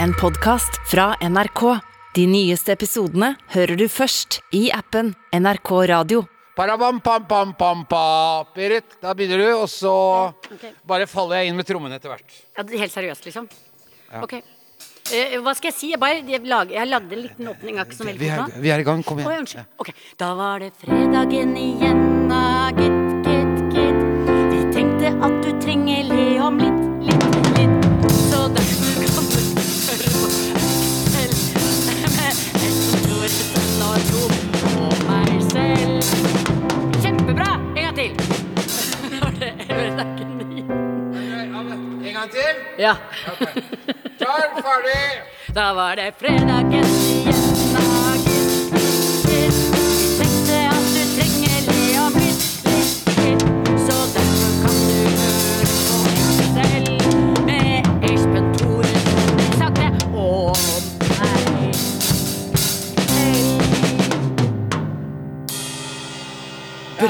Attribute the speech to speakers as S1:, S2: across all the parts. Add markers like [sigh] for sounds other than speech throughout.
S1: En podkast fra NRK. De nyeste episodene hører du først i appen NRK Radio.
S2: Parabam, pam, pam, pam, pa. Berit, da begynner du, og så
S3: okay.
S2: bare faller jeg inn med trommene etter hvert.
S3: Ja, helt seriøst, liksom? Ok. Eh, hva skal jeg si? Jeg, bare, jeg, lag, jeg lagde en liten åpning. Ikke så veldig
S2: Vi er, vi er i gang, kom igjen.
S3: unnskyld. Ok. Da var det fredagen igjen, da, gitt, gitt, gitt. Vi tenkte at du trenger le om litt. Ja.
S2: Klar, ferdig.
S3: Da var det fredagen igjen,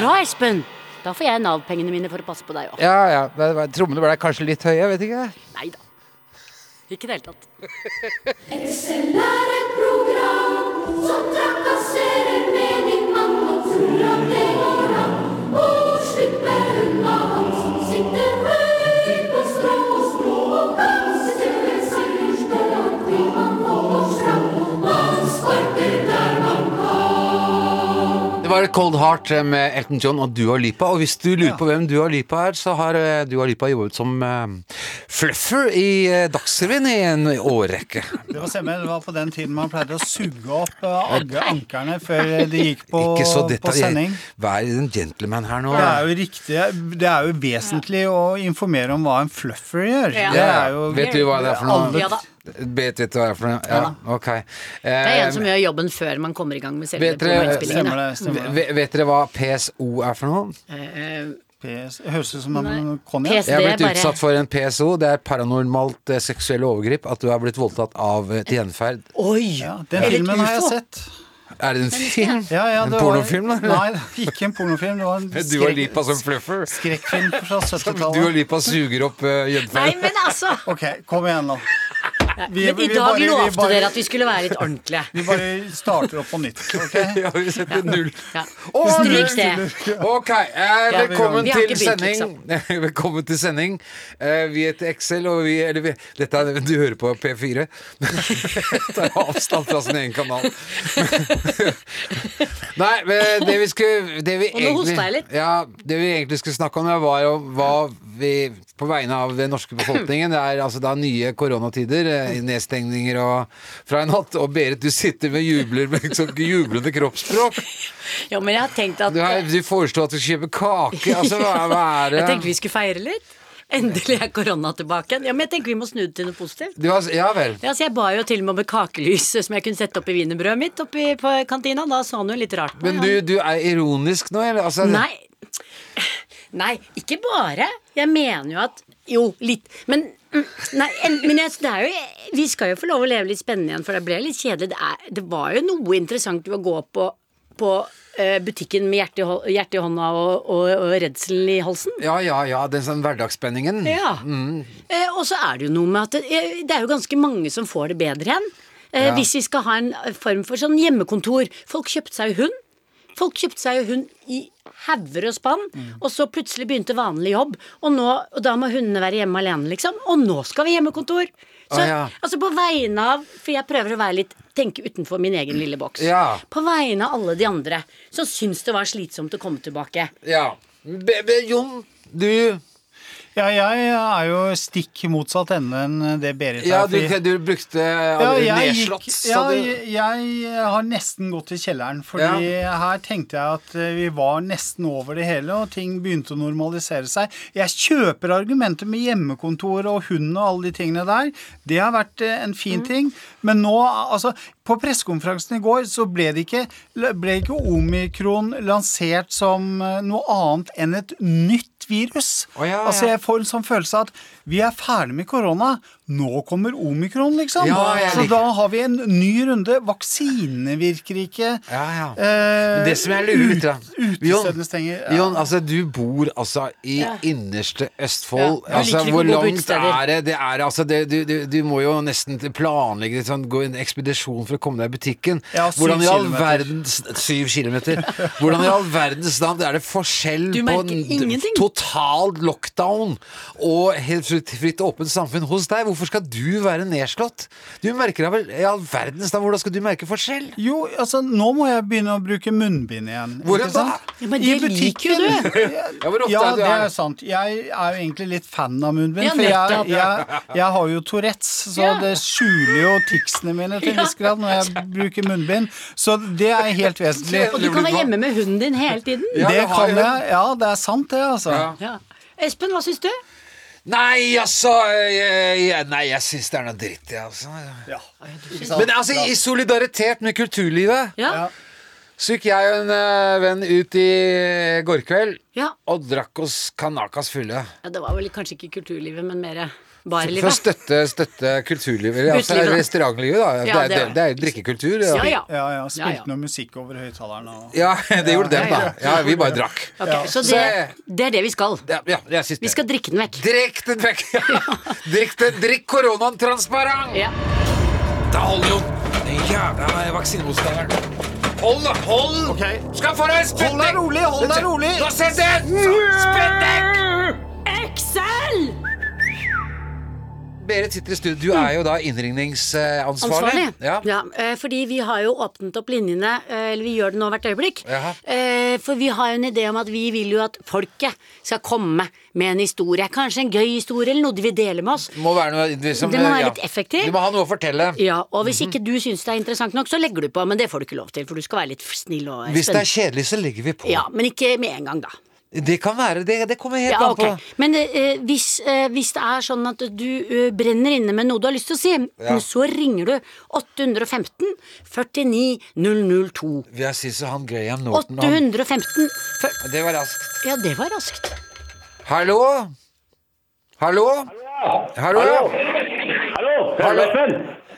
S3: Bra, Espen! Da får jeg Nav-pengene mine for å passe på deg òg.
S2: Ja, ja. det Trommene ble kanskje litt høye, jeg vet ikke.
S3: Nei da. Ikke i det hele tatt.
S4: Excel er
S2: var Cold Heart eh, med Elton John og Dua Lipa. Og hvis du lurer på hvem Dua Lipa er, så har eh, Dua Lipa jobbet som eh, fluffer i Dagsrevyen i en årrekke.
S5: Det var semmel, det var på den tiden man pleide å suge opp agge ankerne før de gikk på,
S2: Ikke så
S5: på sending.
S2: Vær en gentleman her nå.
S5: Det er jo riktig, det er jo vesentlig å informere om hva en fluffer gjør.
S3: Ja.
S5: Det er jo
S2: Vet du hva det er for noe?
S5: Alle-
S3: Ja da.
S2: Vet vi hva det er for noe? Ja, ok.
S3: Det er en som
S2: Eh,
S3: gjør jobben før man kommer i gang med selve
S5: det.
S2: Vet, dere hva PSO er for noe?
S3: Eh,
S5: PS, høres ut som en konjakk.
S2: Jeg har blitt
S3: er bare-
S2: utsatt for en PSO. Det er paranormalt eh, seksuelle overgrep. At du har blitt voldtatt av til gjenferd.
S3: Oi!
S5: Ja, den
S3: Er
S5: filmen har jeg sett.
S2: Er det en film?
S5: Ja, ja, det en
S2: pornofilm, da?
S5: Nei, ikke en pornofilm. Det var en [laughs]
S2: Du har Lipa som fluffer.
S5: skrekkfilm fra [laughs]
S2: Du har
S5: 70-tallet.
S2: Lipa suger opp uh,
S3: Nei, men altså!
S5: Ok, kom igjen nå. Vi-
S3: Men i
S5: vi
S3: dag
S5: bare- vi
S3: lovte
S5: bare-
S3: dere at vi skulle være litt [laughs] ordentlige.
S5: Vi bare starter opp på nytt. ok? [laughs]
S2: Ja, vi setter null.
S3: Ja.
S2: Å,
S3: Stryk det.
S2: Ok, eh, velkommen
S3: vi har
S2: til
S3: ikke begynt,
S2: sending. [laughs] velkommen til sending. Eh, vi heter Excel, og vi, eller vi Dette er, Du hører på P4. Tar avstand fra sin egen kanal. Nei, men det vi skulle det vi
S3: Og nå hosta jeg litt.
S2: Ja, det vi egentlig skulle snakke om, det var jo hva vi På vegne av den norske befolkningen Det er altså da nye koronatider, eh, nedstengninger og fra en natt. Og Berit, du sitter med jubler med sånn jublende kroppsspråk. [laughs]
S3: Jo, men jeg har tenkt at
S2: Du, har, du foreslo at du kjøper kake. Altså, hva, hva er det? [laughs]
S3: Jeg tenkte vi skulle feire litt. Endelig er korona tilbake. Ja, men jeg tenker vi må snu det til noe positivt.
S2: Har, ja vel.
S3: Ja, så Jeg ba jo til og med om et kakelys som jeg kunne sette opp i wienerbrødet mitt oppi på kantina. Da så han jo litt rart på
S2: Men du, du er ironisk nå, eller? Altså,
S3: Nei. Nei, ikke bare. Jeg mener jo at Jo, litt. Men, nei, en, men jeg, det er jo, vi skal jo få lov å leve litt spennende igjen, for det ble litt kjedelig. Det, er, det var jo noe interessant å gå på, på eh, butikken med hjertet i hå- i hånda og, og, og redselen i halsen.
S2: Ja, ja, ja. Den sånn hverdagsspenningen.
S3: Ja. Eh, og så er det jo noe med at det, eh, det er jo ganske mange som får det bedre igjen. Eh,
S2: Ja.
S3: Hvis vi skal ha en form for sånn hjemmekontor. Folk kjøpte seg hund. Folk kjøpte seg jo hund i hauger og spann, og så plutselig begynte vanlig jobb. Og, nå, og da må hundene være hjemme alene, liksom. Og nå skal vi hjemmekontor! Så,
S2: ah, ja.
S3: altså på vegne av For jeg prøver å være litt tenke utenfor min egen lille boks.
S2: Ja.
S3: På vegne av alle de andre som syns det var slitsomt å komme tilbake.
S2: Ja. Be, be, Jon, du
S5: Ja, jeg er jo stikk motsatt ende enn det Berit
S2: Ja,
S5: er.
S2: du,
S5: fordi-
S2: du brukte
S5: Ja, jeg,
S2: nedslått,
S5: gikk,
S2: sa
S5: ja,
S2: du.
S5: jeg, jeg har nesten gått til kjelleren, fordi her tenkte jeg at eh, vi var nesten over det hele, og ting begynte å normalisere seg. Jeg kjøper argumenter med hjemmekontor og hund og alle de tingene der. Det har vært eh, en fin ting. Men nå, altså På pressekonferansen i går så ble det ikke, ble ikke omikron lansert som eh, noe annet enn et nytt virus.
S2: Oh, ja, ja.
S5: Altså jeg får en sånn følelse at vi er ferdig med korona. Nå kommer omikron, liksom.
S2: Ja,
S5: så da har vi en ny runde. Vaksinene virker ikke.
S2: Ja, ja.
S5: Eh,
S2: det som jeg lurer litt
S5: ut- Utestedene stenger. Ja.
S2: Jon, altså du bor altså i innerste Østfold.
S6: Ja,
S2: Altså, hvor langt er det? Det er altså det, du, du, du må jo nesten planlegge det sånn, gå en ekspedisjon for å komme deg i butikken.
S5: Ja, syv
S2: Hvordan i all verdens Syv kilometer. Hvordan i all verdens navn er det forskjell
S6: Du
S2: på en total lockdown og helt fritt, fritt åpent samfunn hos deg? Hvorfor skal du være nedslått? Du merker deg vel i all verdens navn, hvordan skal du merke forskjell?
S5: Jo, altså, nå må jeg begynne å bruke munnbind igjen.
S2: Hvor
S5: er
S2: da?
S5: sant?
S6: Ja, men det liker jo
S5: du. [laughs]
S2: Ja, hvor ofte
S5: Ja,
S2: er det
S5: det
S2: er
S5: sant. Jeg er jo egentlig litt fan av munnbind,
S6: Ja,
S5: for jeg, jeg, jeg har jo Tourettes, så
S6: Ja.
S5: det skjuler jo ticsene mine til en viss grad når jeg bruker munnbind. Så det er helt vesentlig.
S6: Og du kan være hjemme med hunden din hele tiden.
S2: Ja,
S5: det kan
S2: jeg.
S5: jeg. Ja, det er sant, det, altså.
S2: Ja.
S6: Ja. Espen, hva syns du?
S2: Nei, altså jeg, jeg, Nei, jeg syns det er noe dritt, jeg, altså. Men altså, i solidaritet med kulturlivet
S6: Ja.
S5: Ja.
S2: så gikk jeg og en uh, venn ut i går kveld
S6: Ja.
S2: og drakk oss kanakas fulle.
S6: ja. Det var vel kanskje ikke kulturlivet, men mer
S2: For å støtte, støtte kulturlivet. Altså, restaurantlivet, da.
S6: Ja,
S2: det, er,
S6: det
S2: det, er jo drikkekultur. Ja.
S6: Ja, ja.
S5: Ja, Spilte
S6: ja.
S5: noe musikk over høyttaleren og
S2: Ja, det gjorde dem, da. Ja, vi bare drakk.
S6: Ok,
S5: Ja.
S6: Så det, det er det vi skal.
S2: Ja, ja, jeg synes
S6: Vi skal drikke den vekk.
S2: Drikk den vekk! drikk, den, drikk koronaen transparent!
S6: Ja.
S2: Da holder jo den jævla vaksinemotstanderen. Hold! Hold!
S5: Okay.
S2: Skal få deg
S5: Hold deg rolig, hold deg rolig!
S2: Da setter jeg Spennende! Berit sitter i studio. Du er jo da innringningsansvarlig.
S6: Ansvarlig.
S2: Ja.
S6: Ja, eh, fordi vi har jo åpnet opp linjene, eh, eller vi gjør det nå hvert øyeblikk.
S2: Jaha.
S6: Eh, For vi har jo en idé om at vi vil jo at folket skal komme med en historie. Kanskje en gøy historie, eller noe de vil dele med oss.
S2: Det må være noe liksom,
S6: Det må være
S2: ja.
S6: litt effektivt.
S2: Du må ha noe å fortelle.
S6: Ja, Og hvis ikke du syns det er interessant nok, så legger du på. Men det får du ikke lov til, for du skal være litt snill og spennende.
S2: Hvis det er kjedelig, så legger vi på.
S6: Ja, men ikke med en gang, da.
S2: Det kan være det. Det kommer helt
S6: Ja,
S2: an på.
S6: Men eh, hvis, eh, hvis det er sånn at du eh, brenner inne med noe du har lyst til å si,
S2: Ja.
S6: så ringer du 815 49 002.
S2: Jeg syns han Graham Norton
S6: 815 fyr-
S2: Det var raskt.
S6: Ja, det var raskt.
S2: Hallo? Hallo? Hallo?
S7: Hallo,
S2: Hallo.
S7: Hallo?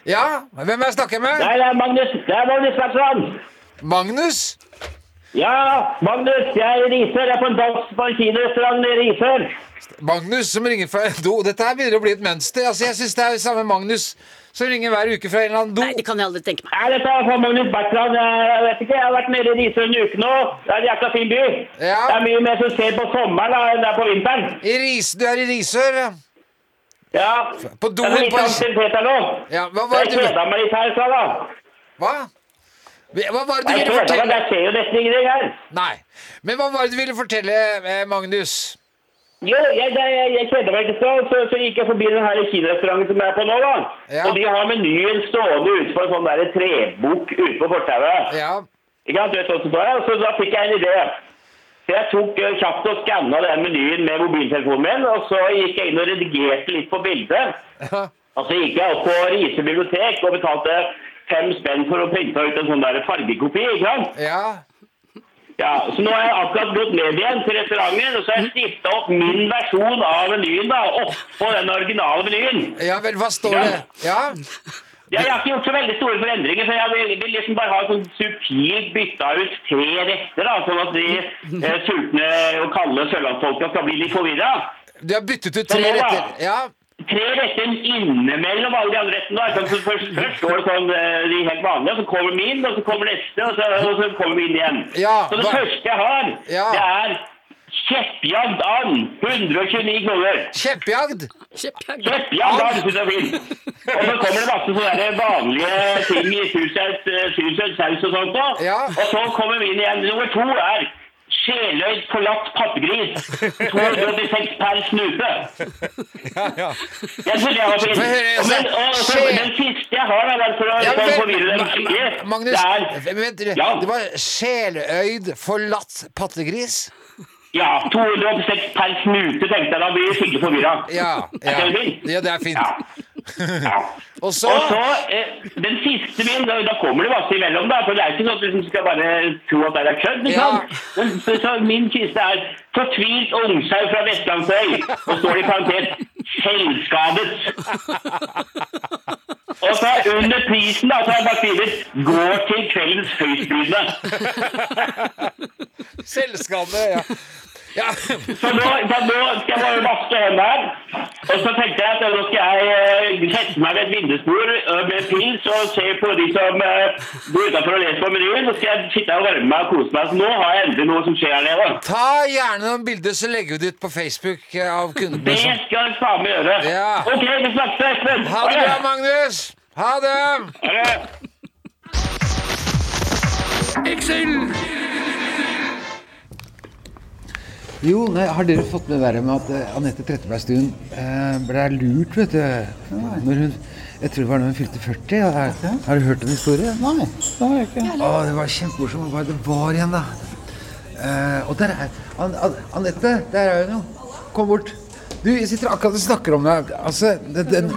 S2: Ja? Hvem er jeg snakker med?
S7: Nei, det er Magnus. Det er Magnus Bertrand.
S2: Magnus?
S7: Ja, Magnus, jeg er i Risør. Jeg er på en dans på en kinarestaurant i Risør.
S2: Magnus som ringer fra en [laughs] do. Dette her begynner å bli et mønster. Altså, jeg syns det er samme Magnus som ringer hver uke fra en eller annen do.
S6: Nei, det kan jeg aldri tenke meg.
S7: Nei, dette er fra Magnus Bertrand. Jeg vet ikke, jeg har vært nede i Risør en uke nå. Det er en jækla fin by.
S2: Ja.
S7: Det er mye mer som skjer på sommeren da, enn det er på vinteren.
S2: I Ris, du er i Risør? ja.
S7: Ja.
S2: På doen
S7: Det er litt
S2: på-
S7: aktivitet her nå.
S2: Ja, hva var
S7: Jeg
S2: det du
S7: kjeda meg litt her i stad, da.
S2: Hva? Hva var det du ville fortelle?
S7: Jeg ser jo nesten ingenting her.
S2: Nei. Men hva var det du ville fortelle, eh, Magnus?
S7: Jo, jeg, jeg, jeg kjente meg ikke så, så, så gikk jeg forbi den her kinarestauranten som jeg er på nå, da.
S2: Ja.
S7: Og de har menyen stående ute på en sånn der trebukk ute på fortauet.
S2: Ja.
S7: Ikke sant, du det er? Så da fikk jeg en idé. Så jeg tok eh, kjapt og skanna den menyen med mobiltelefonen min, og så gikk jeg inn og redigerte litt på bildet. Og så gikk jeg opp på Riise bibliotek og betalte fem spenn for å printe ut en sånn der fargekopi, ikke sant?
S2: Ja.
S7: Ja, så nå har jeg akkurat gått ned igjen til restauranten, og så har jeg stifta opp min versjon av menyen da, oppå den originale menyen.
S2: Ja vel, hva står det? Ja.
S7: Ja, jeg har ikke gjort så veldig store forendringer, for jeg vil, vil liksom bare ha sånn subtilt bytta ut tre retter, da, sånn at de eh, sultne og kalde sørlandsfolka skal bli litt forvirra.
S2: Du har byttet ut tre
S7: nå,
S2: retter. Ja.
S7: Tre retter innimellom alle de andre rettene. da. Så først, først står det sånn eh, de helt vanlige, så kommer min, og så kommer neste, og så, og så kommer min igjen.
S2: Ja,
S7: så det
S2: hva-
S7: første jeg har,
S2: Ja.
S7: det er kjeppjagd and. 129 kroner.
S2: Kjeppjagd.
S7: Kjeppjagd and, synes jeg vil. Og så kommer det masse sånne vanlige ting i sursaus eh, saus og sånt. da.
S2: Ja.
S7: Og så kommer min igjen. Nummer to er Sjeløyd forlatt pattegris. 286 per snupe.
S2: Ja, ja.
S7: Jeg synes det var.
S2: Få
S7: Og men, og, så, den siste jeg har, da, for å
S2: Ja, men,
S7: forvirre
S2: Ma-
S7: skikkelig,
S2: Magnus,
S7: det er
S2: vent,
S7: Ja.
S2: det var Seløyd forlatt pattegris?
S7: ja, 286 per snute, tenkte jeg. Da blir jeg skikkelig forvirra.
S2: Ja,
S7: Er
S2: ja.
S7: det fint?
S2: ja, er.
S7: Ja. [laughs]
S2: Og så
S7: Og så, eh, den siste min, da, da kommer det masse imellom, da, for det er ikke sånn at du liksom skal bare tro at det er kødd.
S2: Ja.
S7: Men, så, så min kiste er 'Fortvilt ungsau fra Vestlandsøy', og står det i parentes selvskadet. Og så er under prisen, da, så har jeg bare skrevet 'går til kveldens høystbydende'.
S2: Selvskade, ja. Ja.
S7: Så nå, så nå skal jeg bare vaske hendene. Og så tenkte jeg at nå skal jeg eh, sette meg ved et vindusbord eh, med pils og se på de som eh, går utenfor og leser på menyen. Så skal jeg sitte og varme meg og kose meg. Så nå har jeg endelig noe som skjer her nede.
S2: Ta gjerne noen bilder, så legger vi det ut på Facebook eh, av kundene.
S7: Det skal jeg faen meg gjøre.
S2: Ja.
S7: Ok, vi snakkes, Espen.
S2: Ha det bra, Magnus! Ha det!
S7: Ha det.
S2: Jo, nei, har dere fått med dere med at eh, Anette Trettebergstuen eh, ble lurt, vet du? Når hun, jeg tror det var da hun fylte 40. Ja. Har, har du hørt en historie?
S5: Nei, det har jeg ikke.
S2: Å, det var kjempemorsomt. Hva det var igjen, da? Eh, og der er An An Anette, der er hun jo. Kom bort. Du, jeg sitter akkurat og snakker om deg. Altså, den, den,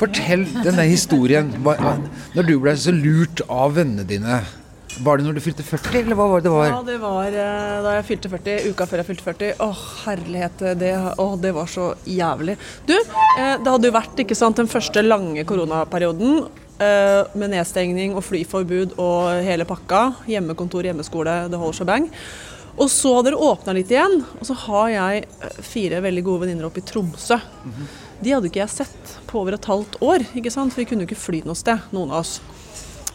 S2: fortell denne historien. Hva, når du ble så lurt av vennene dine. Var det når du fylte 40, eller hva var det det var?
S8: Ja, det var eh, da jeg fylte 40, uka før jeg fylte 40. Åh, herlighet, det, å, det var så jævlig. Du, eh, det hadde jo vært ikke sant, den første lange koronaperioden eh, med nedstengning og flyforbud og hele pakka. Hjemmekontor, hjemmeskole, det holder seg bang. Og så hadde det åpna litt igjen, og så har jeg fire veldig gode venninner oppe i Tromsø. De hadde ikke jeg sett på over et halvt år, ikke sant? for vi kunne jo ikke fly noe sted, noen av oss.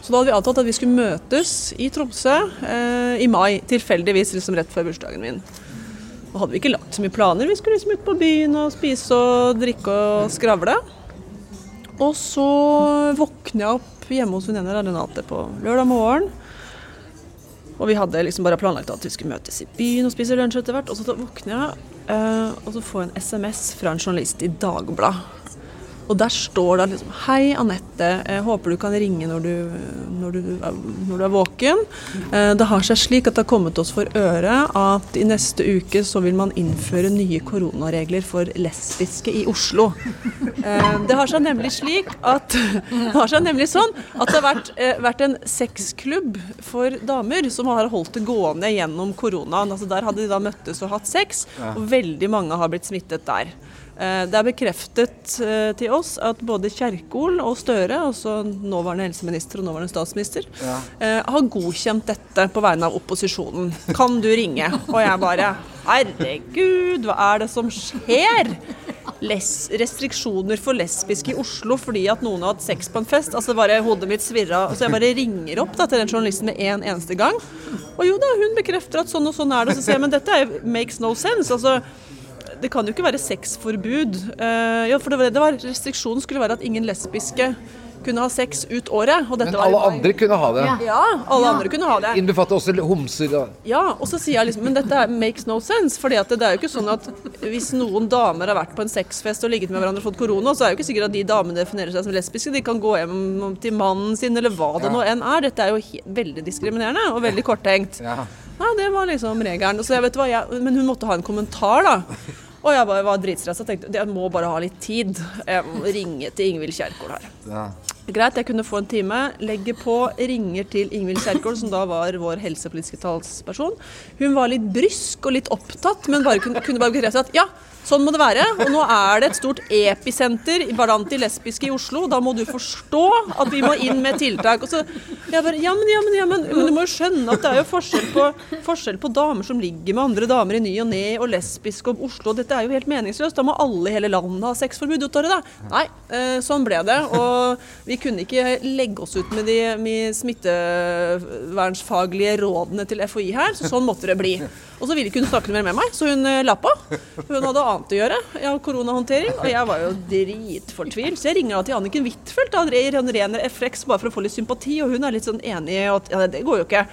S8: Så da hadde vi avtalt at vi skulle møtes i Tromsø eh, i mai, tilfeldigvis liksom rett før bursdagen min. Og hadde vi ikke lagt så mye planer. Vi skulle liksom ut på byen og spise og drikke og skravle. Og så våkner jeg opp hjemme hos venninna Renate på lørdag morgen. Og vi hadde liksom bare planlagt at vi skulle møtes i byen og spise lunsj etter hvert. Og så våkner jeg, eh, og så får jeg en SMS fra en journalist i Dagbladet. Og der står det liksom Hei, Anette. Jeg håper du kan ringe når du, når du, når du er våken. Eh, Det har seg slik at det har kommet oss for øre at i neste uke så vil man innføre nye koronaregler for lesbiske i Oslo. Eh, Det har seg nemlig slik at [laughs] Det har seg nemlig sånn at det har vært, eh, vært en sexklubb for damer som har holdt det gående gjennom koronaen. Altså Der hadde de da møttes og hatt sex, og veldig mange har blitt smittet der. Eh, Det er bekreftet eh, til oss at både Kjerkol og Støre, altså nåværende helseminister og nåværende statsminister, ja. har godkjent dette på vegne av opposisjonen. Kan du ringe? Og jeg bare Herregud, hva er det som skjer? Les restriksjoner for lesbiske i Oslo fordi at noen har hatt sex på en fest. Altså bare Hodet mitt svirra. Så jeg bare ringer opp da, til den journalisten med en eneste gang. Og jo da, hun bekrefter at sånn og sånn er det. Og så sier jeg men dette er, makes no sense. altså det kan jo ikke være sexforbud. Uh, ja, for det var, det var Restriksjonen skulle være at ingen lesbiske kunne ha sex ut året. Og dette
S2: Men alle andre kunne ha det.
S8: Ja, alle andre kunne ha det.
S2: Innbefatter også homser. da.
S8: Ja, og så sier jeg liksom Men dette er- makes no sense. fordi at det, det er jo ikke sånn at hvis noen damer har vært på en sexfest og ligget med hverandre og fått korona, så er det jo ikke sikkert at de damene definerer seg som lesbiske. De kan gå hjem til mannen sin, eller hva det nå enn er. Dette er jo veldig diskriminerende og veldig korttenkt.
S2: Ja.
S8: Ja, det var liksom regelen. Jeg hva, jeg, men hun måtte ha en kommentar, da. Og jeg bare var dritstressa og tenkte jeg må bare ha litt tid. Jeg må ringe til Ingvild Kjerkol her.
S2: Ja.
S8: Greit, jeg kunne få en time. Legge på, ringer til Ingvild Kjerkol, som da var vår helsepolitiske talsperson. Hun var litt brysk og litt opptatt, men bare kunne, kunne bare bekrefte at ja, sånn må det være. Og nå er det et stort episenter blant de lesbiske i Oslo. Da må du forstå at vi må inn med tiltak. Og så jeg bare ja, men, ja, men, ja, men, men du må jo skjønne at det er jo forskjell på, forskjell på damer som ligger med andre damer i ny og ne, og lesbiske om Oslo. Dette er jo helt meningsløst. Da må alle i hele landet ha sexforbud. Utover det. Nei, eh, sånn ble det. Og vi kunne ikke legge oss ut med de med smittevernsfaglige rådene til FHI her, så sånn måtte det bli. Og så ville ikke hun snakke mer med meg, så hun eh, la på. Hun hadde annet å gjøre. Jeg har koronahåndtering, og jeg var jo dritfortvilt. Så jeg ringer da til Anniken Huitfeldt, en ren FX, bare for å få litt sympati, og hun er litt sånn enig i at ja, det går jo ikke.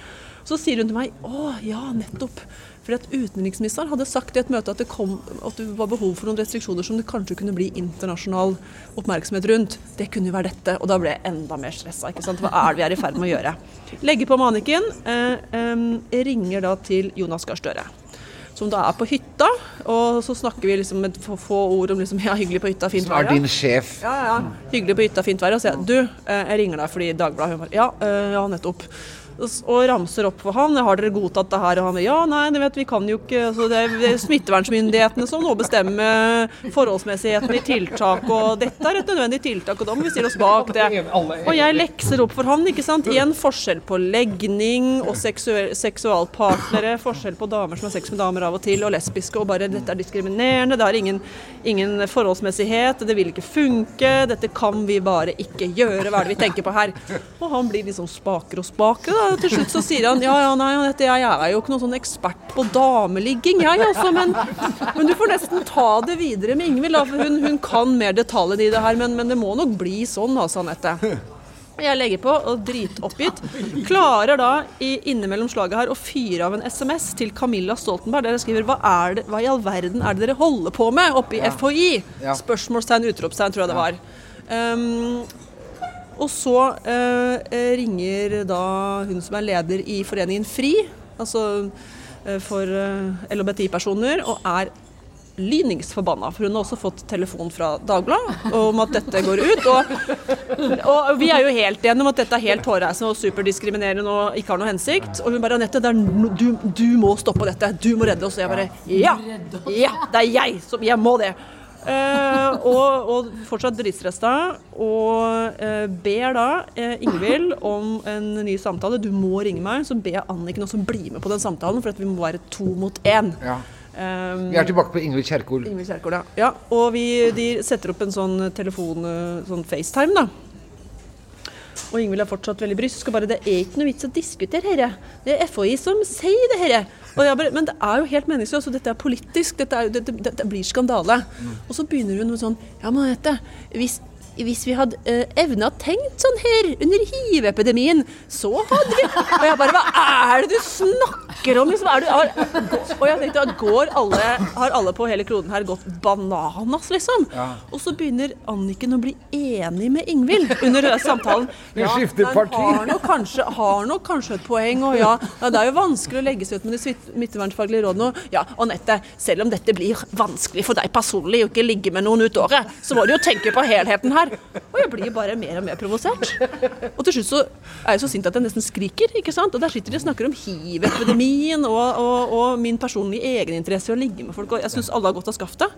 S8: Så sier hun til meg å ja, nettopp. Fordi at utenriksministeren hadde sagt i et møte at det, kom, at det var behov for noen restriksjoner som det kanskje kunne bli internasjonal oppmerksomhet rundt. Det kunne jo være dette. Og da ble jeg enda mer stressa. Hva er det vi er i ferd med å gjøre? Legger på Maniken. Eh, eh, ringer da til Jonas Gahr Støre. Som da er på hytta, og så snakker vi liksom med få, ord om liksom, [laughs] ja, hyggelig på hytta, fint
S2: Som er din sjef.
S8: Ja, ja. Hyggelig på hytta, fint vær. Og sier jeg du, eh, jeg ringer deg fordi Dagbladet Ja, eh, ja, nettopp. Og ramser opp for han. Har dere godtatt det her? Og han ja, nei, det vet vi kan jo ikke Så Det er smittevernmyndighetene som nå bestemmer forholdsmessigheten i tiltak, og dette er et nødvendig tiltak, og da må vi stille oss bak det. Og jeg lekser opp for han, ikke sant. Igjen forskjell på legning og seksualpartnere. Forskjell på damer som har sex med damer av og til, og lesbiske, og bare dette er diskriminerende. Det har ingen, ingen forholdsmessighet, det vil ikke funke. Dette kan vi bare ikke gjøre. Hva er det vi tenker på her? Og han blir liksom spakere og spakere. Da. Til slutt så sier han ja, ja, nei, dette, jeg er jo ikke noen sånn ekspert på dameligging, jeg altså, men, men du får nesten ta det videre med Ingvild, for hun, hun kan mer detaljene i det her, men, men det må nok bli sånn, altså, Anette. Jeg legger på, og dritoppgitt. Klarer da i, innimellom slaget her å fyre av en SMS til Camilla Stoltenberg der jeg skriver hva, er det, hva i all verden er det dere holder på med oppe i FHI? Spørsmålstegn, utropstegn, tror jeg det var. Um, og så eh, ringer da hun som er leder i foreningen FRI, altså eh, for eh, LHBTI-personer, og er lyningsforbanna. For hun har også fått telefon fra Dagbladet om at dette går ut. Og, og vi er jo helt enige om at dette er helt hårreisende og superdiskriminerende og ikke har noe hensikt. Og hun bare Anette, du, du må stoppe dette. Du må redde oss. Og jeg bare Ja! Ja, det er jeg som Jeg må det. Eh, og, og fortsatt dritstressa. Og eh, ber da eh, Ingvild om en ny samtale. Du må ringe meg. Så ber jeg Anniken også bli med på den samtalen, for vi må være to mot én.
S2: Ja.
S8: Um,
S2: Vi er tilbake på Ingvild Kjerkol.
S8: Ingvild Kjerkol, ja. ja. Og vi, de setter opp en sånn telefon, eh, sånn FaceTime, da. Og Ingvild er fortsatt veldig brysk. og bare, Det er ikke noe vits å diskutere dette. Det er FHI som sier det herre. Jeg bare, men det er jo helt meningsløst. og Dette er politisk. Dette, er, dette, dette blir skandale. Og så begynner hun med sånn Ja, men Anette, hvis, hvis vi hadde uh, evna tenkt sånn her under hiv-epidemien, så hadde vi Og jeg bare Hva er det du snakker om? Liksom, du, har, og jeg tenkte at går alle, har alle på hele kloden her gått bananas, liksom? Og så begynner Anniken å bli enig med Ingvild under samtalen.
S2: Skifter parti.
S8: Har nok, kanskje, har nok kanskje et poeng, og ja, ja, det er jo vanskelig å legge seg ut med de smitt- smittevernfaglige rådene. Og ja, Anette, selv om dette blir vanskelig for deg personlig å ikke ligge med noen ut året, så må du jo tenke på helheten her. Og jeg blir bare mer og mer provosert. Og til slutt så er jeg så sint at jeg nesten skriker, ikke sant. Og der sitter de og snakker om hiv-epidemien og, og, og min personlige egeninteresse i å ligge med folk, og jeg syns alle har godt av skaftet.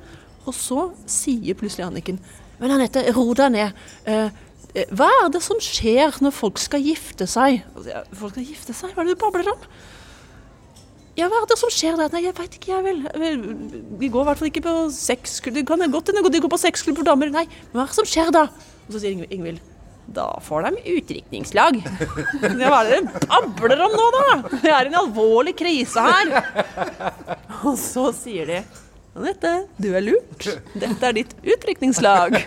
S8: Og så sier plutselig Anniken Men Anette, ro deg ned. Eh, eh, hva er det som skjer når folk skal gifte seg? Altså, Folk skal gifte seg? Hva er det du babler om? Ja, hva er det som skjer der? Nei, jeg veit ikke, jeg vel. Vi går i hvert fall ikke på sexklubb. Det kan godt hende de går på sexklubb for damer. Nei, hva er det som skjer da? Og så sier Ingvild da får de utdrikningslag. Hva er det dere babler om nå, da? Det er en alvorlig krise her. Og så sier de Anette, du er lurt. Dette er ditt utdrikningslag. [laughs]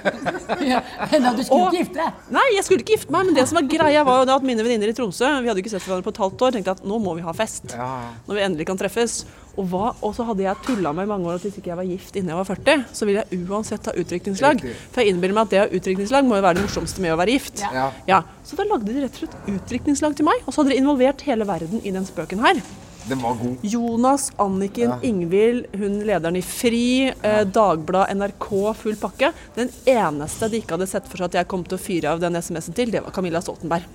S3: Da du skulle ikke gifte deg.
S8: Nei, jeg skulle ikke gifte meg, men det som var greia var jo da at mine venninner i Tromsø Vi hadde jo ikke sett hverandre på et halvt år. tenkte at nå må vi ha fest. Når vi endelig kan treffes. Og, hva, og så hadde jeg tulla meg i mange år at hvis ikke jeg var gift innen jeg var 40, så ville jeg uansett ha utdrikningslag. For jeg innbiller meg at det å ha utdrikningslag må jo være det morsomste med å være gift.
S2: Ja.
S8: Ja, Så da lagde de rett og slett utdrikningslag til meg, og så hadde de involvert hele verden i den spøken her.
S2: Den var god.
S8: Jonas, Anniken, Ingvild, hun lederen i FRI, eh, Dagbladet, NRK, full pakke. Den eneste de ikke hadde sett for seg at jeg kom til å fyre av den SMS-en til, det var Camilla Stoltenberg.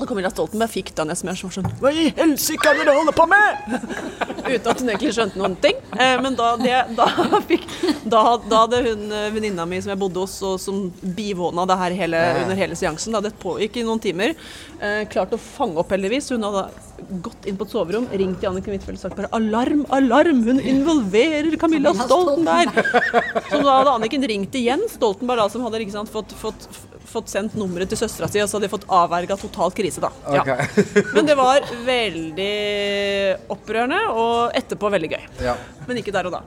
S8: Og Camilla Stoltenberg fikk da en SMS som var sånn Hva i helsike er det du holder på med?! [laughs] Uten at hun egentlig skjønte noen ting. Eh, men da, det, da, fikk, da, da hadde hun eh, venninna mi som jeg bodde hos, og som bivåna det her hele, under hele seansen, da det pågikk i noen timer, eh, klart å fange opp heldigvis. Hun hadde gått inn på et soverom, ringt til Anniken Huitfeldt og sagt bare 'alarm, alarm', hun involverer Camilla Stoltenberg! Så da hadde Anniken ringt igjen, Stoltenberg da, som hadde ikke sant, fått, fått, fått sendt nummeret til søstera si, og så hadde de fått avverga total krise, da. Ja. [laughs] Men det var veldig opprørende, og etterpå veldig gøy.
S2: Ja.
S8: Men ikke der og da.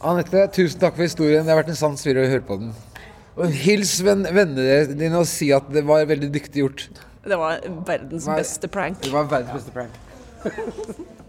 S2: Anette, tusen takk for historien. Det har vært en sann svir å høre på den. Og hils venn, vennene dine og si at det var veldig dyktig gjort.
S8: Det var verdens
S2: var,
S8: beste prank.
S2: Det var verdens beste prank. [laughs]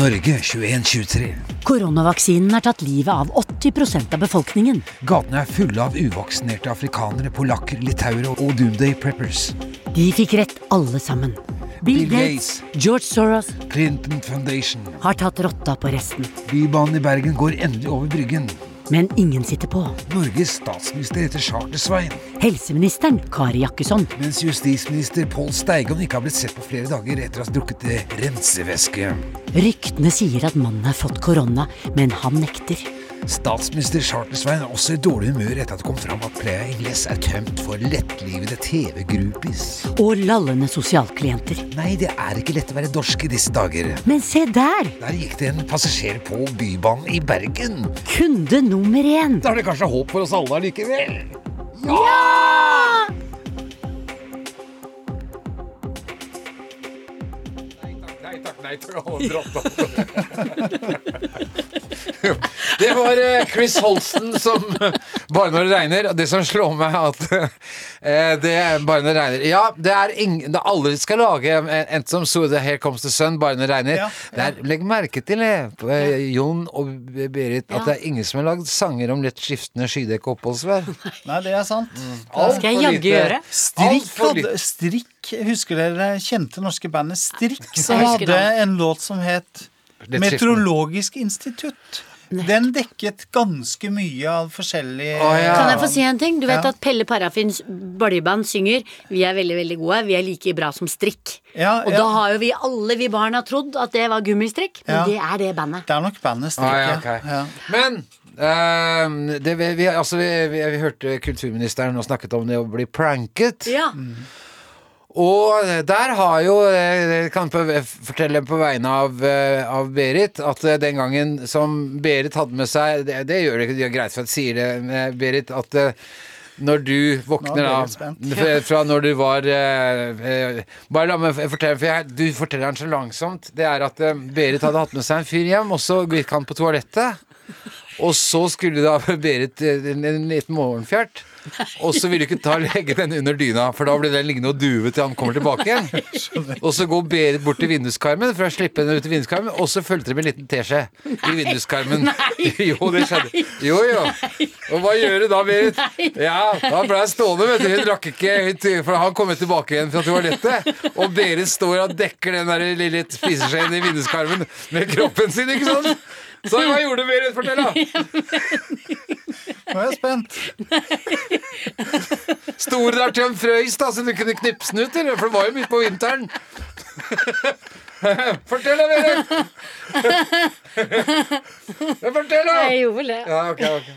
S2: Norge 2123.
S6: Koronavaksinen har tatt livet av 80% av befolkningen.
S2: Gatene er fulle av uvaksinerte afrikanere, polakker, litauere og doomday preppers.
S6: De fikk rett alle sammen.
S3: Bill
S2: Bill
S3: Gates,
S2: Gates.
S3: George Soros
S2: Clinton Foundation.
S3: har tatt rotta på resten.
S2: Bybanen i Bergen går endelig over Bryggen.
S3: Men ingen sitter på.
S2: Norges statsminister heter Charter-Svein.
S3: Helseministeren, Kari Jakkesson.
S2: Mens justisminister Pål Steigon ikke har blitt sett på flere dager etter å ha drukket rensevæske.
S3: Ryktene sier at mannen har fått korona, men han nekter.
S2: Statsminister Charter-Svein er også i dårlig humør etter at det kom fram at Playa Ingles er tømt for lettlivede TV-groupies.
S3: Og lallende sosialklienter.
S2: Nei, det er ikke lett å være dorsk i disse dager.
S3: Men se der!
S2: Der gikk det en passasjer på Bybanen i Bergen.
S3: Kunde nummer én.
S2: Da er det kanskje håp for oss alle allikevel. Nei takk, takk. dratt av. Det var eh, Chris Holsten som Bare når det regner. Det som slår meg, at eh, det er bare når det regner Ja, det er ingen det Alle skal lage En enten som So the Here Comes the Sun, bare når det regner.
S5: Ja,
S2: Det er, legg merke til det, eh, Jon og Berit, at
S3: Ja.
S2: det er ingen som har lagd sanger om lett skiftende skydekk og oppholdsvær.
S5: Nei, det er sant.
S2: Alt
S3: skal jeg jaggu gjøre.
S5: Strikk
S2: Alt for
S5: hadde
S2: lite.
S5: Strikk, Husker dere kjente norske bandet Strikk, som hadde en låt som het Meteorologisk institutt. Den dekket ganske mye av forskjellig
S2: oh, ja.
S3: Kan jeg få si en ting? Du vet
S5: Ja.
S3: at Pelle Parafins bølgeband synger Vi er veldig, veldig gode, vi er like bra som strikk.
S5: Ja,
S3: Og
S5: ja.
S3: da har jo vi alle vi barna trodd at det var gummistrikk, men
S5: Ja.
S3: det er det bandet.
S5: Det er nok bandet Strikk,
S2: oh, ja,
S5: ja. ja.
S2: Men Uh, det, vi, vi, altså, vi, vi, vi hørte kulturministeren og snakket om det å bli pranket.
S3: Ja.
S2: Og der har jo eh, Jeg kan på, fortelle på vegne av, eh, av Berit at eh, den gangen som Berit hadde med seg Det, det gjør det ikke det er greit for at jeg sier det, eh, Berit, at eh, når du våkner
S5: er
S2: av [laughs] fra, fra når du var eh, eh, Bare la meg fortelle, for jeg, du forteller den så langsomt. Det er at eh, Berit hadde hatt med seg en fyr hjem, og så gikk han på toalettet. Og så skulle da [laughs] Berit eh, en, en liten morgenfjert. Og så ville du ikke ta legge den under dyna, for da ble den liggende og duve til han kommer tilbake igjen. Og så går Berit bort til vinduskarmen for å slippe den ut i vinduskarmen, og så fulgte det med en liten teskje i vinduskarmen. [laughs] Jo, det skjedde. Jo, jo. Og hva gjør du da, Berit? Ja, da ble jeg stående, vet du. Hun rakk ikke, for han kom tilbake igjen fra toalettet. Og Berit står og dekker den der lille spiseskjeen i vinduskarmen med kroppen sin, ikke sant? Så hva gjorde du, Berit? Fortell, da. [laughs]
S5: Nå er jeg spent.
S2: Sto du der til en frøys, da, så du kunne knipse den ut, eller? For det var jo midt på vinteren. Fortell, da, Berit. Ja, Fortell, da.
S3: Jeg gjorde vel det.
S2: Ja, ok, ok.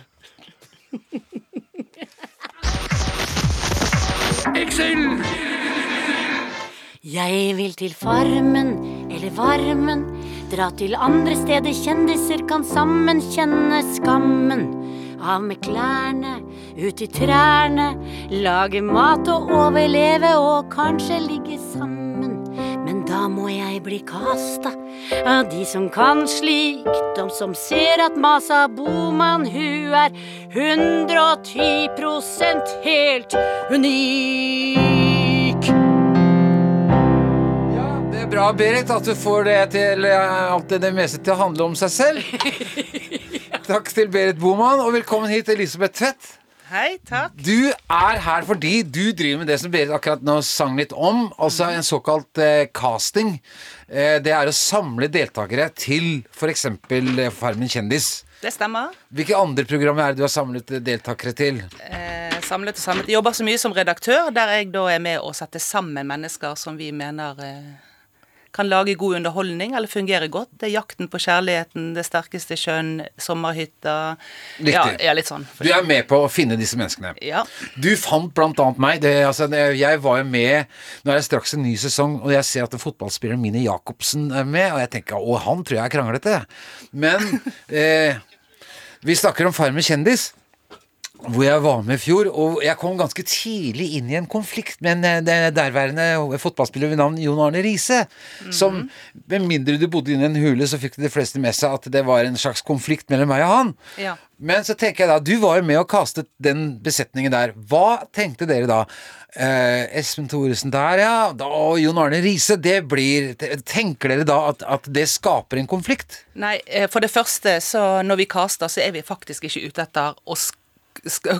S3: Jeg vil til farmen eller varmen. Dra til andre steder kjendiser kan sammen kjenne skammen. Av med klærne, ut i trærne. Lage mat og overleve og kanskje ligge sammen. Men da må jeg bli kasta av de som kan slikt. De som ser at Masa Boman hun er 110% helt unik.
S2: Bra, Berit, at du får det til eh, alt det, meste til å handle om seg selv. [laughs] Takk til Berit Boman, og velkommen hit, Elisabeth Tvedt.
S9: Hei, takk.
S2: Du er her fordi du driver med det som Berit akkurat nå sang litt om, altså en såkalt eh, casting. Eh, det er å samle deltakere til f.eks. Eh, Farmen kjendis.
S9: Det stemmer.
S2: Hvilke andre programmer er det du har samlet deltakere til?
S9: Eh, samlet og samlet. Jobber så mye som redaktør, der jeg da er med å sette sammen mennesker som vi mener eh, kan lage god underholdning eller fungere godt. Det er Jakten på kjærligheten, Det sterkeste kjønn, Sommerhytta
S2: Riktig.
S9: Ja, ja, litt sånn.
S2: Du er med på å finne disse menneskene.
S9: Ja.
S2: Du fant blant annet meg. Det, altså, jeg var jo med Nå er det straks en ny sesong, og jeg ser at fotballspilleren Mine Jacobsen er med, og jeg tenker å, han tror jeg er kranglete. Men [laughs] eh, vi snakker om Farmen kjendis. Hvor jeg var med i fjor, og jeg kom ganske tidlig inn i en konflikt med en eh, derværende fotballspiller ved navn Jon Arne Riise. Som, med mindre du bodde i en hule, så fikk de fleste med seg at det var en slags konflikt mellom meg og han.
S9: Ja.
S2: Men så tenker jeg da, du var jo med og kastet den besetningen der. Hva tenkte dere da? Eh, Espen Thoresen der, ja. Da, og Jon Arne Riise. Det blir Tenker dere da at, at det skaper en konflikt?
S9: Nei, eh, for det første, så når vi kaster, så er vi faktisk ikke ute etter å sk- sk-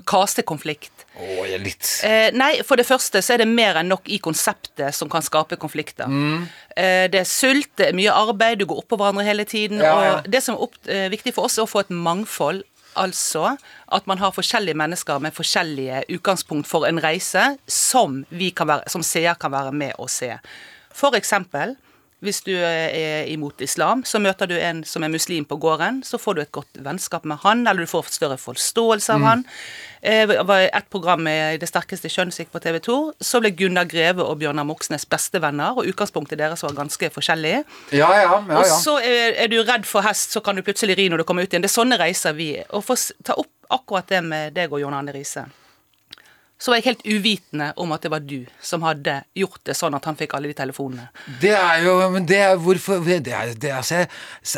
S9: kastekonflikt.
S2: Oh, jeg er litt
S9: Eh, nei, for det første så er det mer enn nok i konseptet som kan skape konflikter.
S2: Mm.
S9: Eh, det er sult, det er mye arbeid, du går oppå hverandre hele tiden.
S2: Ja, ja.
S9: Og det som er opp, eh, viktig for oss, er å få et mangfold. Altså at man har forskjellige mennesker med forskjellige utgangspunkt for en reise som vi kan være, som seer kan være med å se. For eksempel hvis du er imot islam, så møter du en som er muslim på gården. Så får du et godt vennskap med han, eller du får større forståelse av han. Eh, Det var et program med Det sterkeste kjønnsik på TV 2. Så ble Gunnar Greve og Bjørnar Moxnes bestevenner, og utgangspunktet deres var ganske forskjellig.
S2: Ja, ja, ja.
S9: Og så er, er du redd for hest, så kan du plutselig ri når du kommer ut igjen. Det er sånne reiser vi er. Og få ta opp akkurat det med deg og John Arne Riise, så var jeg helt uvitende om at det var du som hadde gjort det sånn at han fikk alle de telefonene.
S2: Det er jo Men det er hvorfor det er, det er, altså,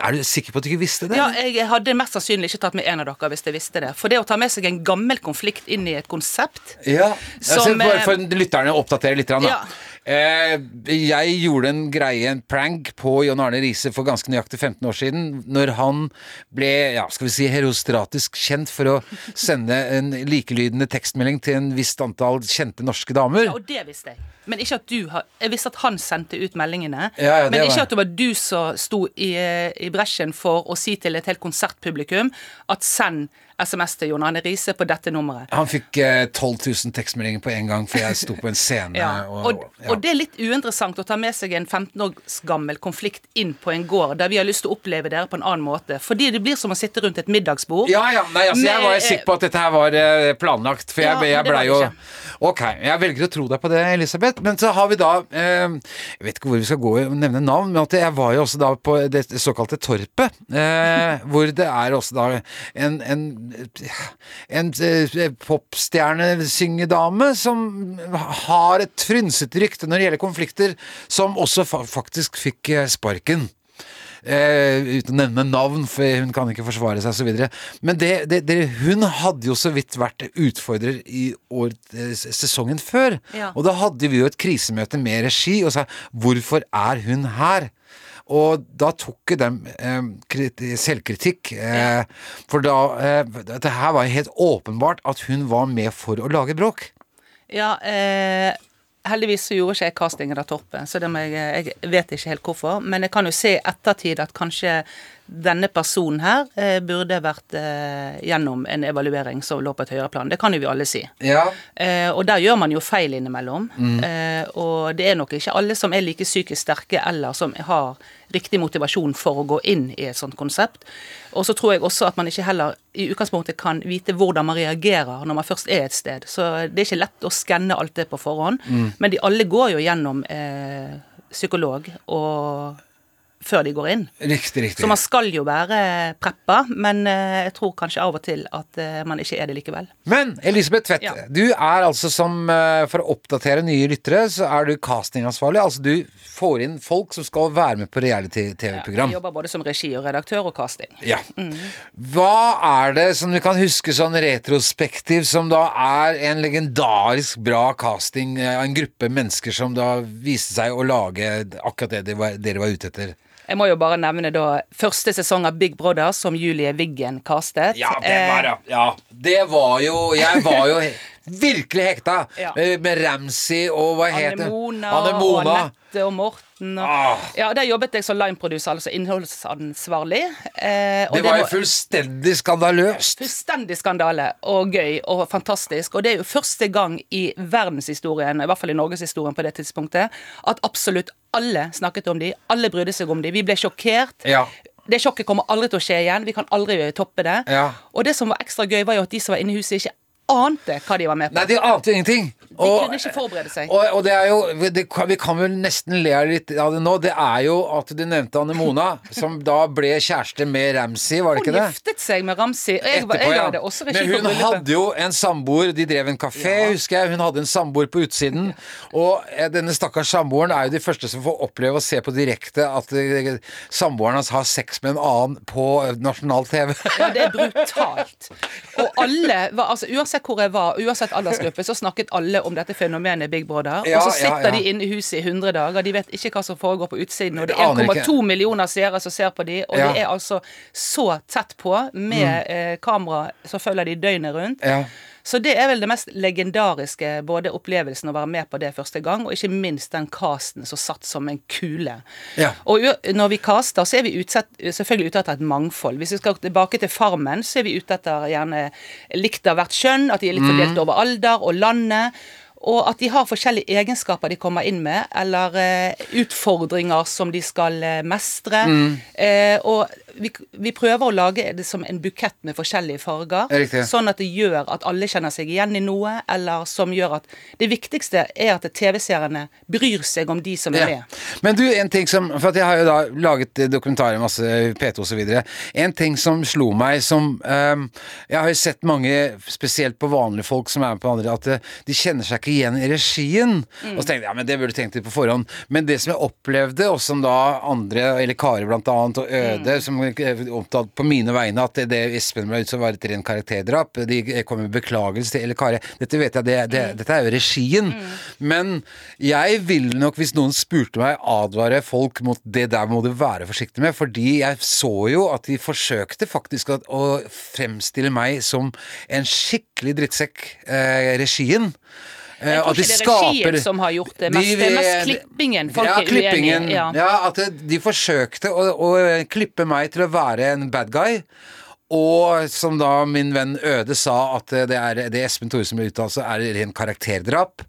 S2: Er du sikker på at du ikke visste det?
S9: Ja, jeg hadde mest sannsynlig ikke tatt med en av dere hvis jeg visste det. For det å ta med seg en gammel konflikt inn i et konsept
S2: Ja,
S9: Som,
S2: altså, bare
S9: eh,
S2: for lytterne å oppdatere litt. Da.
S9: Ja.
S2: Eh, jeg gjorde en greie, en prank, på John Arne Riise for ganske nøyaktig 15 år siden. Når han ble ja, skal vi si, herostratisk kjent for å sende en likelydende tekstmelding til en visst antall kjente norske damer.
S9: Ja, og det visste jeg. Men ikke at du har Jeg visste at han sendte ut meldingene.
S2: Ja, ja,
S9: men ikke
S2: var-
S9: at det var du som sto i, i bresjen for å si til et helt konsertpublikum at send SMS til Jon Arne Riise på dette nummeret.
S2: Han fikk eh, 12 000 tekstmeldinger på en gang, for jeg sto på en scene. [laughs]
S9: Ja.
S2: og,
S9: Og,
S2: ja.
S9: og det er litt uinteressant å ta med seg en 15 år gammel konflikt inn på en gård der vi har lyst til å oppleve dere på en annen måte. Fordi det blir som å sitte rundt et middagsbord.
S2: Ja, ja, nei, altså, jeg var sikker på at dette her var eh, planlagt, for jeg,
S9: Ja,
S2: jeg blei jo. Ok, jeg velger å tro deg på det, Elisabeth. Men så har vi da eh, Jeg vet ikke hvor vi skal gå og nevne navn, men jeg var jo også da på det såkalte Torpet. Eh, [laughs] hvor det er også da en, en, en eh, popstjernesyngedame som har et frynsete rykte når det gjelder konflikter, som også faktisk fikk eh, sparken. Eh, uten å nevne navn, for hun kan ikke forsvare seg osv. Men det, det, det, hun hadde jo så vidt vært utfordrer i år, eh, sesongen før.
S9: Ja.
S2: Og da hadde vi jo et krisemøte med regi og sa 'hvorfor er hun her'? Og da tok de eh, selvkritikk. Eh, For da eh, Det her var helt åpenbart at hun var med for å lage bråk.
S9: Ja, eh, heldigvis så gjorde ikke jeg castingen av Torpe, så jeg, jeg vet ikke helt hvorfor. Men jeg kan jo se i ettertid at kanskje denne personen her eh, burde vært eh, gjennom en evaluering som lå på et høyere plan. Det kan jo vi alle si.
S2: Ja.
S9: Eh, og der gjør man jo feil innimellom.
S2: Mm.
S9: Eh, og det er nok ikke alle som er like psykisk sterke eller som har riktig motivasjon for å gå inn i et sånt konsept. Og så tror jeg også at man ikke heller i utgangspunktet kan vite hvordan man reagerer når man først er et sted. Så det er ikke lett å skanne alt det på forhånd.
S2: Mm.
S9: Men de alle går jo gjennom eh, psykolog og før de går inn.
S2: Riktig, riktig.
S9: Så man skal jo være preppa, men eh, jeg tror kanskje av og til at eh, man ikke er det likevel.
S2: Men Elisabeth Tvedt,
S9: Ja.
S2: du er altså som eh, For å oppdatere nye lyttere, så er du castingansvarlig. Altså du får inn folk som skal være med på reality-TV-program.
S9: Jeg jobber både som regi og redaktør og casting.
S2: Ja. Hva er det som du kan huske sånn retrospektiv som da er en legendarisk bra casting av en gruppe mennesker som da viste seg å lage akkurat det var, dere var ute etter?
S9: Jeg må jo bare nevne da første sesong av Big Brother som Julie Wiggen castet.
S2: Ja, det var
S9: Eh.
S2: Ja, det var jo Jeg var jo [laughs] virkelig hekta
S9: Ja.
S2: Med Ramsay og hva het Anne
S9: Mona
S2: Anemona.
S9: og Anette og Morten. Og,
S2: Ah.
S9: Ja, Der jobbet jeg som lineproducer, altså innholdsansvarlig. Eh,
S2: Det var jo fullstendig skandaløst.
S9: fullstendig skandale og gøy og fantastisk. Og det er jo første gang i verdenshistorien, i hvert fall i norgeshistorien på det tidspunktet, at absolutt alle snakket om de, alle brydde seg om de. Vi ble sjokkert.
S2: Ja.
S9: Det sjokket kommer aldri til å skje igjen. Vi kan aldri toppe det.
S2: Ja.
S9: Og det som var ekstra gøy, var jo at de som var inne i huset, ikke ante hva de var med på.
S2: Nei, de ante ingenting.
S9: De kunne ikke forberede seg.
S2: Og, og det er jo det, Vi kan vel nesten le litt av det nå. Det er jo at du nevnte Anne Mona, [laughs] som da ble kjæreste med Ramsi, var det ikke det?
S9: Hun giftet seg med Ramsi.
S2: Etterpå, ja.
S9: også
S2: Men hun hadde jo en samboer, de drev en kafé, husker jeg. Hun hadde en samboer på utsiden. Og eh, denne stakkars samboeren er jo de første som får oppleve å se på direkte at eh, samboeren hans har sex med en annen på eh, nasjonal TV.
S9: Ja, det er brutalt. Og alle var, altså Uansett uansett hvor jeg var, uansett aldersgruppe, så snakket alle om dette fenomenet Big Brother.
S2: Ja,
S9: og så sitter
S2: ja.
S9: de inne i huset i 100 dager, de vet ikke hva som foregår på utsiden. Og det er 1,2 millioner seere som ser på de, og
S2: Ja.
S9: de er altså så tett på med eh, kamera som følger de døgnet rundt. Så det er vel det mest legendariske, både opplevelsen å være med på det første gang, og ikke minst den casten som satt som en kule.
S2: Ja.
S9: Og når vi caster, så er vi utsett, selvfølgelig ute etter et mangfold. Hvis vi skal tilbake til Farmen, så er vi ute etter gjerne likt av hvert kjønn, at de er litt fordelt over alder og landet. Og at de har forskjellige egenskaper de kommer inn med, eller eh, utfordringer som de skal eh, mestre. Eh, og vi, vi prøver å lage det som en bukett med forskjellige farger.
S2: Riktig.
S9: Sånn at det gjør at alle kjenner seg igjen i noe, eller som gjør at Det viktigste er at TV-seerne bryr seg om de som er
S2: Ja.
S9: med.
S2: Men du, en ting som For at jeg har jo da laget dokumentarer, masse P2 og så videre. En ting som slo meg som um, Jeg har jo sett mange, spesielt på vanlige folk som er med på andre, at eh, de kjenner seg ikke igjen i regien. Og så tenkte jeg ja, men det burde du tenkt litt på forhånd. Men det som jeg opplevde, og som da andre, eller Kari blant annet, og Øde, som eh, omtalt på mine vegne at det, Espen ble utsatt var et rent karakterdrap. De kom med beklagelse til Eller Kari, dette vet jeg, det, det, dette er jo regien. Men jeg ville nok, hvis noen spurte meg, advare folk mot det der må du være forsiktig med, fordi jeg så jo at de forsøkte faktisk å, å fremstille meg som en skikkelig drittsekk, eh, regien. Eh,
S9: Jeg tror
S2: de
S9: ikke det er regien som har gjort det mest. Det er mest klippingen folk
S2: ja,
S9: er uenig i, ja.
S2: Ja, at de forsøkte å, å klippe meg til å være en bad guy. Og som da min venn Øde sa, at det er det Espen Thoresen ble uttalt, så er det ren karakterdrap.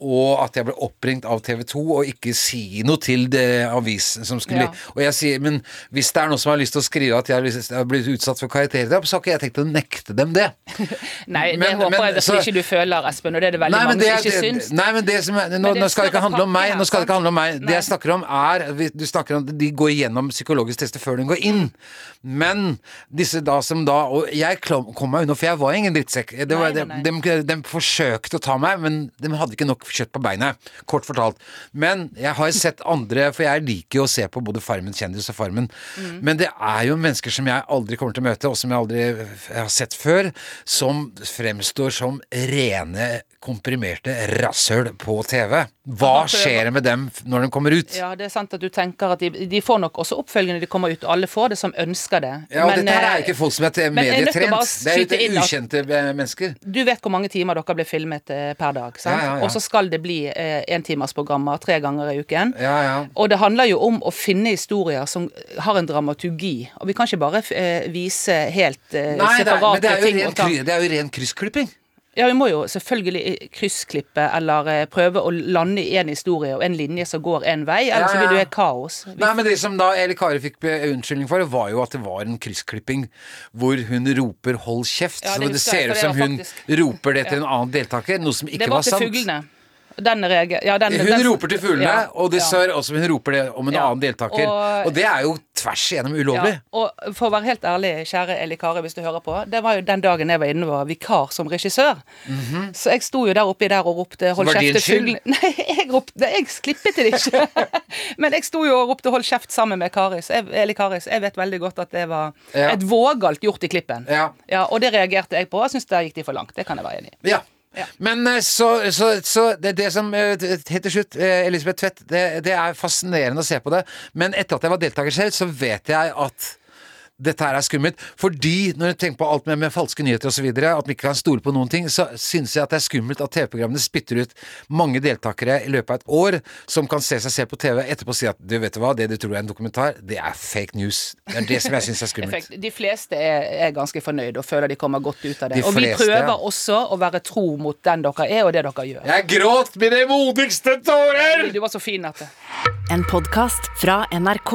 S2: Og at jeg ble oppringt av TV 2 og ikke si noe til det avisen som skulle
S9: Ja.
S2: Og jeg sier, men hvis det er noen som har lyst til å skrive at jeg har blitt utsatt for karakterdrap, så har ikke jeg tenkt å nekte dem det. [laughs]
S9: Nei, det
S2: Men-
S9: håper
S2: men-
S9: jeg virkelig ikke du føler, Espen, og det er det veldig
S2: Nei,
S9: mange
S2: det,
S9: som ikke syns.
S2: Nei, men det som er, nå,
S9: det
S2: nå skal det ikke handle om meg. Nå skal det ikke handle om meg. Det jeg snakker om er Du snakker om at de går igjennom psykologisk test før de går inn. Men disse da som da Og jeg kom meg unna, for jeg var ingen drittsekk. Det var,
S9: Nei, nei,
S2: de, de, de forsøkte å ta meg, men de hadde ikke nok kjøtt på beinet. Kort fortalt. Men jeg har sett andre, for jeg liker jo å se på både Farmen kjendis og Farmen.
S9: Mm.
S2: Men det er jo mennesker som jeg aldri kommer til å møte, og som jeg aldri har sett før, som fremstår som rene komprimerte rasshøl på TV. Hva skjer med dem når de kommer ut?
S9: Ja, det er sant at du tenker at de, de får nok også oppfølging når de kommer ut. Alle får det som ønsker det.
S2: Ja, og
S9: Men,
S2: dette her er
S9: eh,
S2: ikke folk som er medietrent. Det er jo ikke ukjente eh, mennesker.
S9: Du vet hvor mange timer dere blir filmet eh, per dag, sant?
S2: Ja, ja, ja.
S9: Og så skal det bli eh, entimersprogrammer tre ganger i uken.
S2: Ja, ja.
S9: Og det handler jo om å finne historier som har en dramaturgi. Og vi kan ikke bare eh, vise helt eh,
S2: Nei, det er, men det er, jo
S9: ting.
S2: ren, det er jo ren kryssklipping.
S9: Ja, vi må jo selvfølgelig eh, kryssklippe eller eh, prøve å lande i en historie og en linje som går en vei, ellers
S2: Ja,
S9: så blir det jo kaos. Vi
S2: Nei, men Det som da Eli Kari fikk unnskyldning for, var jo at det var en kryssklipping hvor hun roper 'hold kjeft'.
S9: Ja,
S2: så
S9: det
S2: det ser ut som hun
S9: faktisk-
S2: roper det til en annen deltaker, noe som ikke
S9: det var
S2: var
S9: til
S2: sant.
S9: fuglene. Den reager... Ja, den,
S2: Hun
S9: den-
S2: roper til fuglene,
S9: Ja,
S2: og det ser også hun roper det om en annen deltaker. Og,
S9: og-
S2: det er jo tvers igjennom ulovlig.
S9: Og for å være helt ærlig, kjære Eli Kari, hvis du hører på, det var jo den dagen jeg var inne og var vikar som regissør. Så jeg sto jo der oppi der og ropte 'hold kjeft' til fuglene. [laughs] Nei, jeg ropte Jeg klippet det ikke. [laughs] Men jeg sto jo og ropte 'hold kjeft' sammen med Karis. jeg, Eli Kari, jeg vet veldig godt at det var et vågalt gjort i klippen.
S2: Ja.
S9: og det reagerte jeg på. Jeg syns der gikk de for langt. Det kan jeg være enig i.
S2: Ja. Men eh, så, så, så det, det som eh, Helt til slutt, eh, Elisabeth Tvedt, det, det er fascinerende å se på det. Men etter at jeg var deltaker selv, så vet jeg at dette her er skummelt. Fordi når jeg tenker på alt med, med falske nyheter osv., at vi ikke kan stole på noen ting, så syns jeg at det er skummelt at TV-programmene spytter ut mange deltakere i løpet av et år som kan se seg selv på TV etterpå og si at du vet hva, det du tror er en dokumentar, det er fake news. Det er det som jeg syns er skummelt.
S9: De fleste er, er ganske fornøyd og føler de kommer godt ut av det.
S2: De
S9: og vi prøver
S2: ja.
S9: også å være tro mot den dere er, og det dere gjør.
S2: Jeg gråt mine modigste tårer!
S9: Du var så fin, Atte.
S1: En podkast fra NRK.